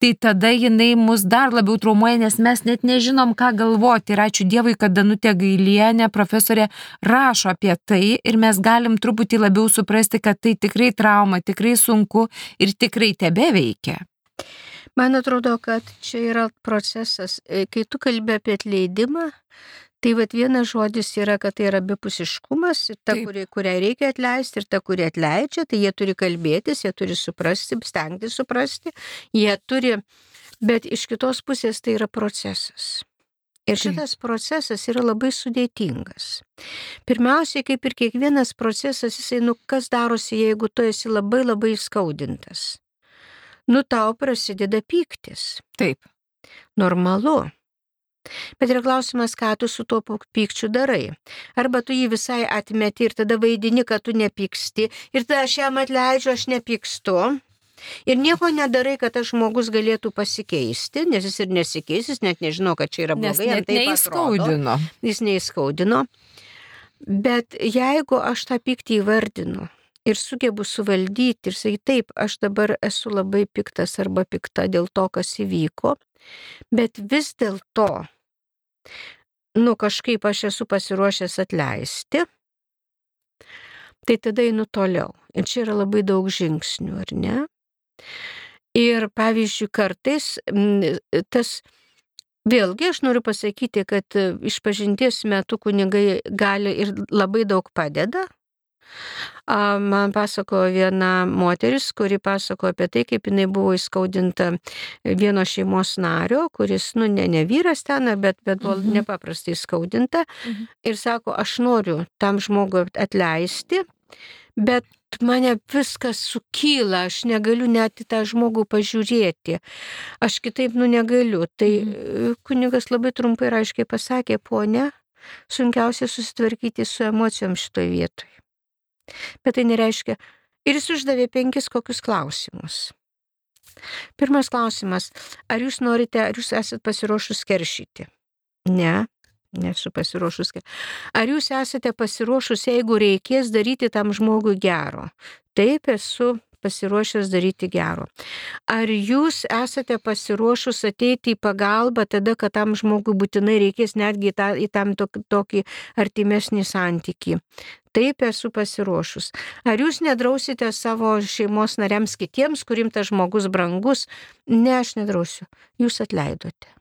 tai tada jinai mus dar labiau traumuoja, nes mes net nežinom, ką galvoti. Ir ačiū Dievui, kad Danutė Gailienė, profesorė, rašo apie tai ir mes galim truputį labiau suprasti, kad tai tikrai trauma, tikrai sunku ir tikrai tebe veikia. Man atrodo, kad čia yra procesas. E, kai tu kalbė apie atleidimą, tai vat vienas žodis yra, kad tai yra abipusiškumas, ta, kuri, kuriai reikia atleisti ir ta, kuri atleidžia, tai jie turi kalbėtis, jie turi suprasti, stengti suprasti, jie turi, bet iš kitos pusės tai yra procesas. Ir šitas procesas yra labai sudėtingas. Pirmiausiai, kaip ir kiekvienas procesas, jisai, nu, kas darosi, jeigu tu esi labai labai skaudintas nu tau prasideda pyktis. Taip. Normalu. Bet yra klausimas, ką tu su tuo pykčiu darai. Arba tu jį visai atmeti ir tada vaidini, kad tu nepyksti. Ir tada aš jam atleidžiu, aš nepykstu. Ir nieko nedarai, kad tas žmogus galėtų pasikeisti, nes jis ir nesikeis, jis net nežino, kad čia yra blogai. Tai neįskaudino. Jis neįskaudino. Bet jeigu aš tą pyktį įvardinu, ir sugebu suvaldyti ir sakyti, taip, aš dabar esu labai piktas arba pikta dėl to, kas įvyko, bet vis dėlto, nu kažkaip aš esu pasiruošęs atleisti, tai tada einu toliau. Ir čia yra labai daug žingsnių, ar ne? Ir pavyzdžiui, kartais tas Vėlgi aš noriu pasakyti, kad išpažinties metu kunigai gali ir labai daug padeda, Man pasakojo viena moteris, kuri pasakojo apie tai, kaip jinai buvo įskaudinta vieno šeimos nario, kuris, nu, ne, ne vyras ten, bet, bet buvo mhm. nepaprastai įskaudinta. Mhm. Ir sako, aš noriu tam žmogui atleisti, bet mane viskas sukyla, aš negaliu net į tą žmogų pažiūrėti. Aš kitaip, nu, negaliu. Tai mhm. kunigas labai trumpai ir aiškiai pasakė, ponė, sunkiausia susitvarkyti su emocijom šitoje vietoje. Bet tai nereiškia. Ir jis uždavė penkis kokius klausimus. Pirmas klausimas. Ar jūs norite, ar jūs esate pasiruošus keršyti? Ne, nesu pasiruošus. Ar jūs esate pasiruošus, jeigu reikės daryti tam žmogui gero? Taip, esu pasiruošęs daryti gero. Ar jūs esate pasiruošus ateiti į pagalbą tada, kad tam žmogui būtinai reikės netgi tą, į tam tokį artimesnį santyki? Taip esu pasiruošus. Ar jūs nedrausite savo šeimos nariams kitiems, kurim tas žmogus brangus? Ne, aš nedrausiu. Jūs atleidote.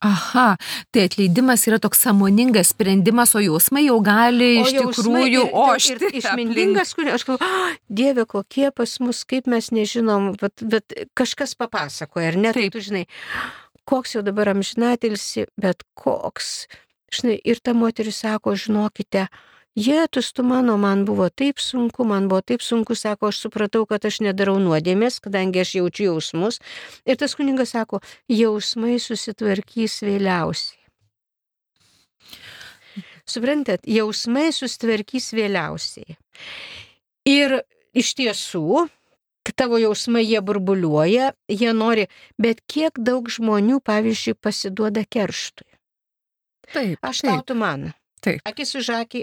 Aha, tai atleidimas yra toks samoningas sprendimas, o jausmai jau gali o iš tikrųjų ošti. Ir išmintingas, kurį aš galvoju, oh, Dieve, kokie pas mus, kaip mes nežinom, bet, bet kažkas papasakoja, ar ne? Tai Taip, tu žinai, koks jau dabar amžinatilsi, bet koks. Žinai, ir ta moteris sako, žinokite, Jėtus tu mano, man buvo taip sunku, man buvo taip sunku, sako, aš supratau, kad aš nedarau nuodėmės, kadangi aš jaučiu jausmus. Ir tas kuningas sako, jausmai susitvarkys vėliausiai. Suprantat, jausmai susitvarkys vėliausiai. Ir iš tiesų, tavo jausmai jie burbuliuoja, jie nori, bet kiek daug žmonių, pavyzdžiui, pasiduoda kerštui. Taip. Aš tau tu man. Taip. Akis už akį,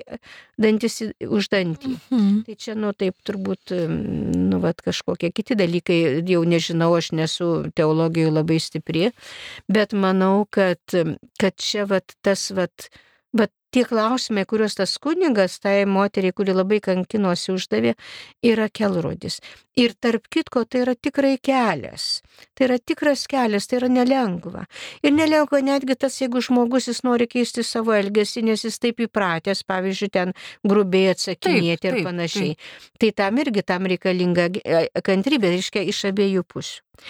dantis už dantį. Mhm. Tai čia, nu, taip turbūt, nu, vat, kažkokie kiti dalykai, jau nežinau, aš nesu teologijoje labai stipri, bet manau, kad, kad čia, vat, tas, vat, bet tie klausimai, kuriuos tas kunigas tai moteriai, kuri labai kankinosi uždavė, yra kelrodis. Ir tarp kitko, tai yra tikrai kelias. Tai yra tikras kelias, tai yra nelengva. Ir nelengva netgi tas, jeigu žmogus jis nori keisti savo elgesį, nes jis taip įpratęs, pavyzdžiui, ten grubiai atsakinėti taip, ir taip, panašiai. Taip. Tai tam irgi tam reikalinga e, kantrybė, reiškia, iš abiejų pusių.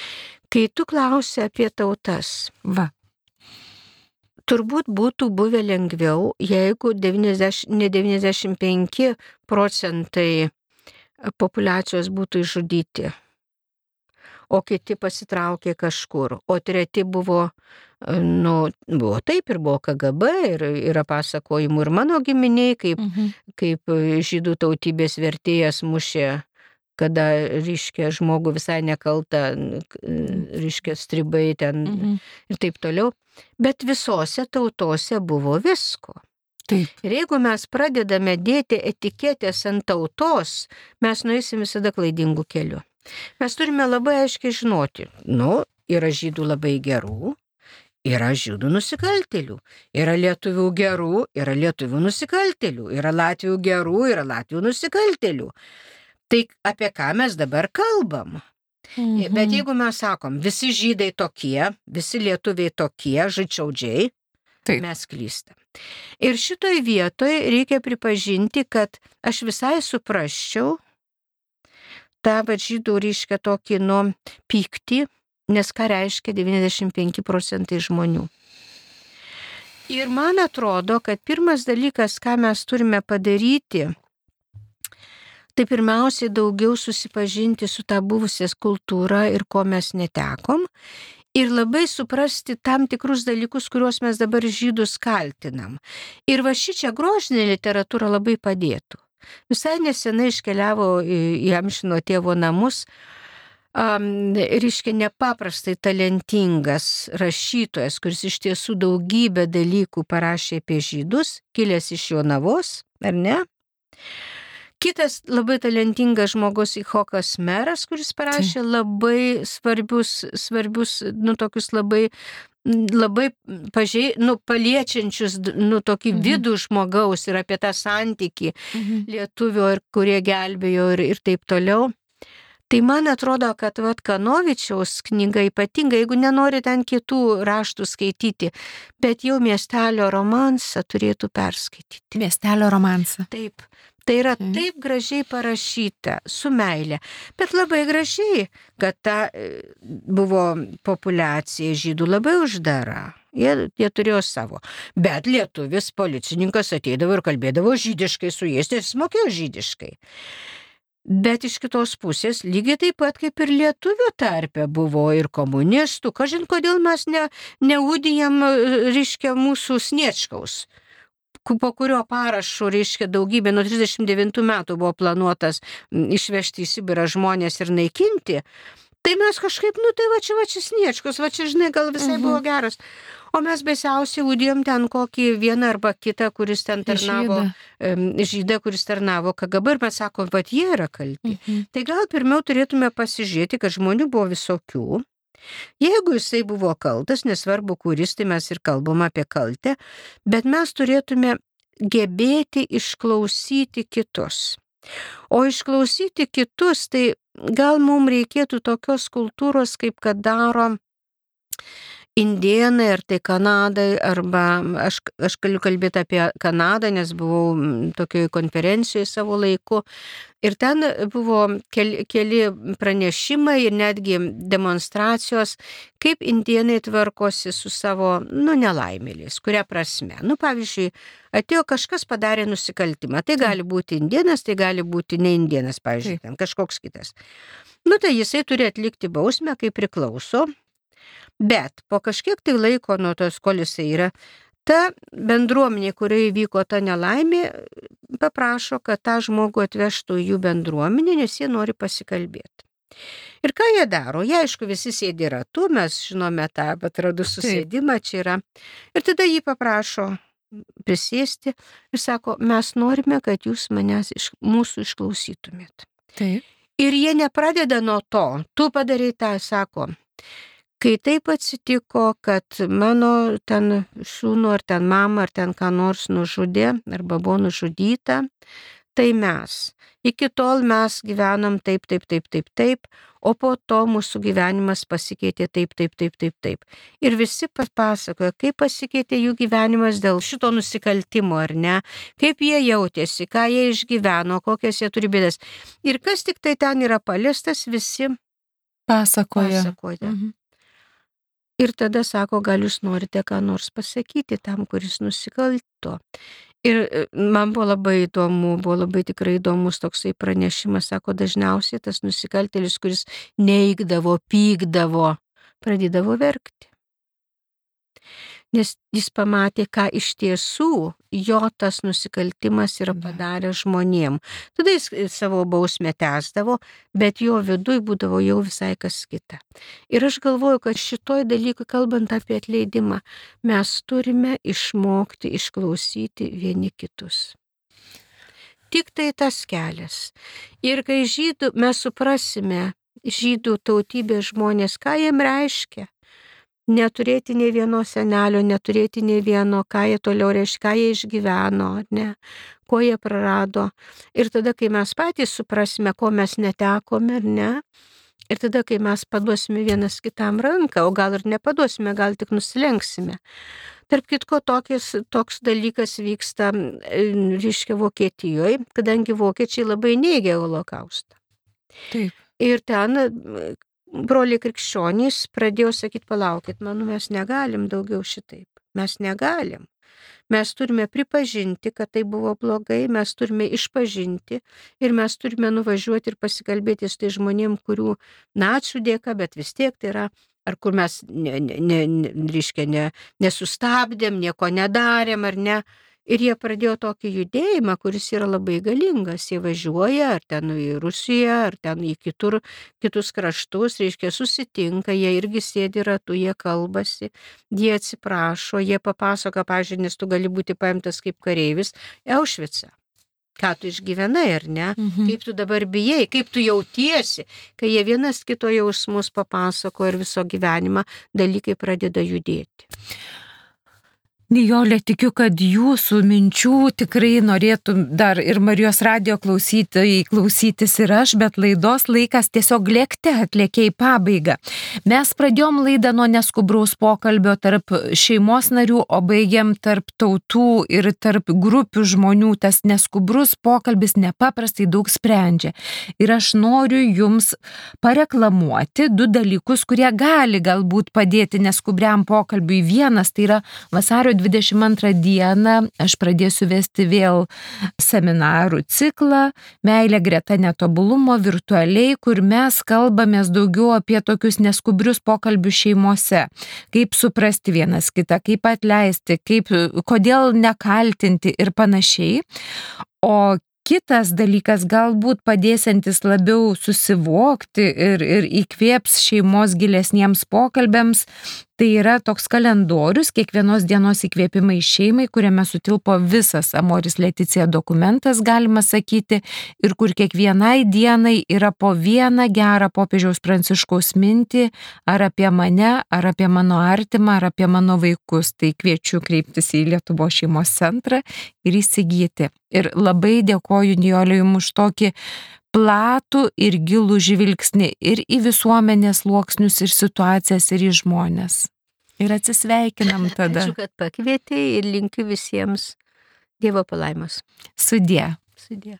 Kai tu klausi apie tautas, va, turbūt būtų buvę lengviau, jeigu 90, ne 95 procentai populacijos būtų išžudyti, o kiti pasitraukė kažkur, o treti buvo, nu, buvo taip ir buvo KGB ir yra pasakojimų ir mano giminiai, kaip, mhm. kaip žydų tautybės vertėjas mušė kada, reiškia, žmogų visai nekalta, reiškia, stribai ten mhm. ir taip toliau. Bet visose tautose buvo visko. Taip. Ir jeigu mes pradedame dėti etiketės ant tautos, mes nueisim visada klaidingų kelių. Mes turime labai aiškiai žinoti, nu, yra žydų labai gerų, yra žydų nusikaltėlių, yra lietuvių gerų, yra lietuvių nusikaltėlių, yra latvių gerų, yra latvių nusikaltėlių. Tai apie ką mes dabar kalbam? Mhm. Bet jeigu mes sakom, visi žydai tokie, visi lietuviai tokie, žaičiaudžiai, Taip. mes klystam. Ir šitoj vietoje reikia pripažinti, kad aš visai suprasčiau tą va žydų ryškia tokį nu pyktį, nes ką reiškia 95 procentai žmonių. Ir man atrodo, kad pirmas dalykas, ką mes turime padaryti, tai pirmiausiai daugiau susipažinti su tą buvusias kultūrą ir ko mes netekom ir labai suprasti tam tikrus dalykus, kuriuos mes dabar žydus kaltinam. Ir va ši čia grožinė literatūra labai padėtų. Visai nesenai iškeliavo į Amšino tėvo namus um, reiškia nepaprastai talentingas rašytojas, kuris iš tiesų daugybę dalykų parašė apie žydus, kilęs iš Jonavos, ar ne? Kitas labai talentingas žmogus Ihokas Meras, kuris parašė labai svarbius, svarbius, nu, tokius labai labai pažiai, nu, paliečiančius, nu, tokį mhm. vidų žmogaus ir apie tą santyki mhm. lietuvio ir kurie gelbėjo ir, ir taip toliau. Tai man atrodo, kad vat Kanovičiaus knyga ypatinga, jeigu nenori ten kitų raštų skaityti, bet jau miestelio romansą turėtų perskaityti. Miestelio romansą. Taip. Tai yra taip gražiai parašyta, su meilė, bet labai gražiai, kad ta e, buvo populiacija žydų labai uždara. Jie, jie turėjo savo. Bet lietuvis policininkas ateidavo ir kalbėdavo žydiškai su jais, nes jis mokėjo žydiškai. Bet iš kitos pusės, lygiai taip pat kaip ir lietuvių tarpe buvo ir komunistų, kažin kodėl mes ne, neudijam, reiškia, mūsų sniečkaus po kurio parašų, reiškia, daugybė, nuo 39 metų buvo planuotas išvežti į Sibirą žmonės ir naikinti, tai mes kažkaip, nu tai va čia, va čia sniečkus, va čia, žinai, gal visai mhm. buvo geras. O mes baisiausiai udėjom ten kokį vieną arba kitą, kuris ten tarnavo, žydą, žydą kuris tarnavo KGB ir mes sakom, va jie yra kalti. Mhm. Tai gal pirmiau turėtume pasižiūrėti, kad žmonių buvo visokių, Jeigu jisai buvo kaltas, nesvarbu kuris, tai mes ir kalbam apie kaltę, bet mes turėtume gebėti išklausyti kitus. O išklausyti kitus, tai gal mums reikėtų tokios kultūros, kaip kad daro Indienai, ar tai Kanadai, arba aš, aš galiu kalbėti apie Kanadą, nes buvau tokioje konferencijoje savo laiku. Ir ten buvo keli, keli pranešimai ir netgi demonstracijos, kaip indienai tvarkosi su savo, nu, nelaimėliais, kuria prasme. Nu, pavyzdžiui, atėjo kažkas padarė nusikaltimą. Tai gali būti indienas, tai gali būti ne indienas, pavyzdžiui, ten kažkoks kitas. Nu, tai jisai turi atlikti bausmę, kaip priklauso Bet po kažkiek tai laiko nuo tos, kol jisai yra, ta bendruomenė, kurioje įvyko ta nelaimė, paprašo, kad tą žmogų atvežtų jų bendruomenę, nes jie nori pasikalbėti. Ir ką jie daro? Jie, aišku, visi sėdi ratu, mes žinome tą atradų susėdimą, čia yra. Ir tada jį paprašo prisėsti ir sako, mes norime, kad jūs manęs iš, mūsų išklausytumėt. Taip. Ir jie nepradeda nuo to, tu padarai tą, sako, Kai taip atsitiko, kad mano ten šūnų ar ten mama ar ten ką nors nužudė arba buvo nužudyta, tai mes. Iki tol mes gyvenom taip, taip, taip, taip, taip, o po to mūsų gyvenimas pasikeitė taip, taip, taip, taip, taip. Ir visi pasakoja, kaip pasikeitė jų gyvenimas dėl šito nusikaltimo, ar ne, kaip jie jautėsi, ką jie išgyveno, kokias jie turi bėdas. Ir kas tik tai ten yra paliestas, visi pasakoja. pasakoja. Mhm. Ir tada sako, gal jūs norite ką nors pasakyti tam, kuris nusikalto. Ir e, man buvo labai įdomu, buvo labai tikrai įdomus toksai pranešimas, sako, dažniausiai tas nusikaltėlis, kuris neigdavo, pykdavo, pradėdavo verkti nes jis pamatė, ką iš tiesų jo tas nusikaltimas yra padaręs žmonėm. Tada jis e, savo bausmę tęsdavo, bet jo viduje būdavo jau visai kas kita. Ir aš galvoju, kad šitoj dalykui, kalbant apie atleidimą, mes turime išmokti išklausyti vieni kitus. Tik tai tas kelias. Ir kai žydų mes suprasime, žydų tautybės žmonės, ką jiem reiškia, neturėti nei vieno senelio, neturėti nei vieno, ką jie toliau reiškia, ką jie išgyveno, ne, ko jie prarado. Ir tada, kai mes patys suprasime, ko mes netekome, ar ne, ir tada, kai mes paduosime vienas kitam ranką, o gal ir nepaduosime, gal tik nusilenksime. Tarp kitko, tokis, toks dalykas vyksta, reiškia, Vokietijoje, kadangi vokiečiai labai neigia holokaustą. Taip. Ir ten broliai krikščionys pradėjo sakyti, palaukit, manau, mes negalim daugiau šitaip. Mes negalim. Mes turime pripažinti, kad tai buvo blogai, mes turime išpažinti ir mes turime nuvažiuoti ir pasikalbėti su tai žmonėm, kurių nacijų dėka, bet vis tiek tai yra, ar kur mes, ne, ne, ne, reiškia, ne, nesustabdėm, nieko nedarėm, ar ne, Ir jie pradėjo tokį judėjimą, kuris yra labai galingas. Jie važiuoja ar ten į Rusiją, ar ten į kitur, kitus kraštus, reiškia, susitinka, jie irgi sėdi ratu, jie kalbasi, jie atsiprašo, jie papasako, pažiūrėjau, nes tu gali būti paimtas kaip kareivis Eušvice. Ką tu išgyvenai, ar ne? Mhm. Kaip tu dabar bijai, kaip tu jautiesi, kai jie vienas kito jausmus papasako ir viso gyvenimą dalykai pradeda judėti. Nijolė, tikiu, kad jūsų minčių tikrai norėtų dar ir Marijos radio klausytojai klausytis ir aš, bet laidos laikas tiesiog lėkte atlėkė į pabaigą. Mes pradėjom laidą nuo neskubraus pokalbio tarp šeimos narių, o baigiam tarp tautų ir tarp grupių žmonių. Tas neskubrus pokalbis nepaprastai daug sprendžia. Ir aš noriu jums pareklamuoti du dalykus, kurie gali galbūt padėti neskubriam pokalbiui. Vienas tai yra vasario 22 dieną aš pradėsiu vesti vėl seminarų ciklą Meilė greta netobulumo virtualiai, kur mes kalbamės daugiau apie tokius neskubrius pokalbius šeimose. Kaip suprasti vienas kitą, kaip atleisti, kaip, kodėl nekaltinti ir panašiai. O kitas dalykas galbūt padėsiantis labiau susivokti ir, ir įkvėps šeimos gilesniems pokalbėms, Tai yra toks kalendorius, kiekvienos dienos įkvėpimai šeimai, kuriame sutilpo visas Amoris Leticija dokumentas, galima sakyti, ir kur kiekvienai dienai yra po vieną gerą popiežiaus pranciškaus mintį, ar apie mane, ar apie mano artimą, ar apie mano vaikus. Tai kviečiu kreiptis į Lietuvo šeimos centrą ir įsigyti. Ir labai dėkoju Nijoliui už tokį platų ir gilų žvilgsnį ir į visuomenės sluoksnius, ir situacijas, ir į žmonės. Ir atsisveikinam tada. Ačiū, kad pakvietei ir linkiu visiems Dievo palaimos. Sudė. Sudė.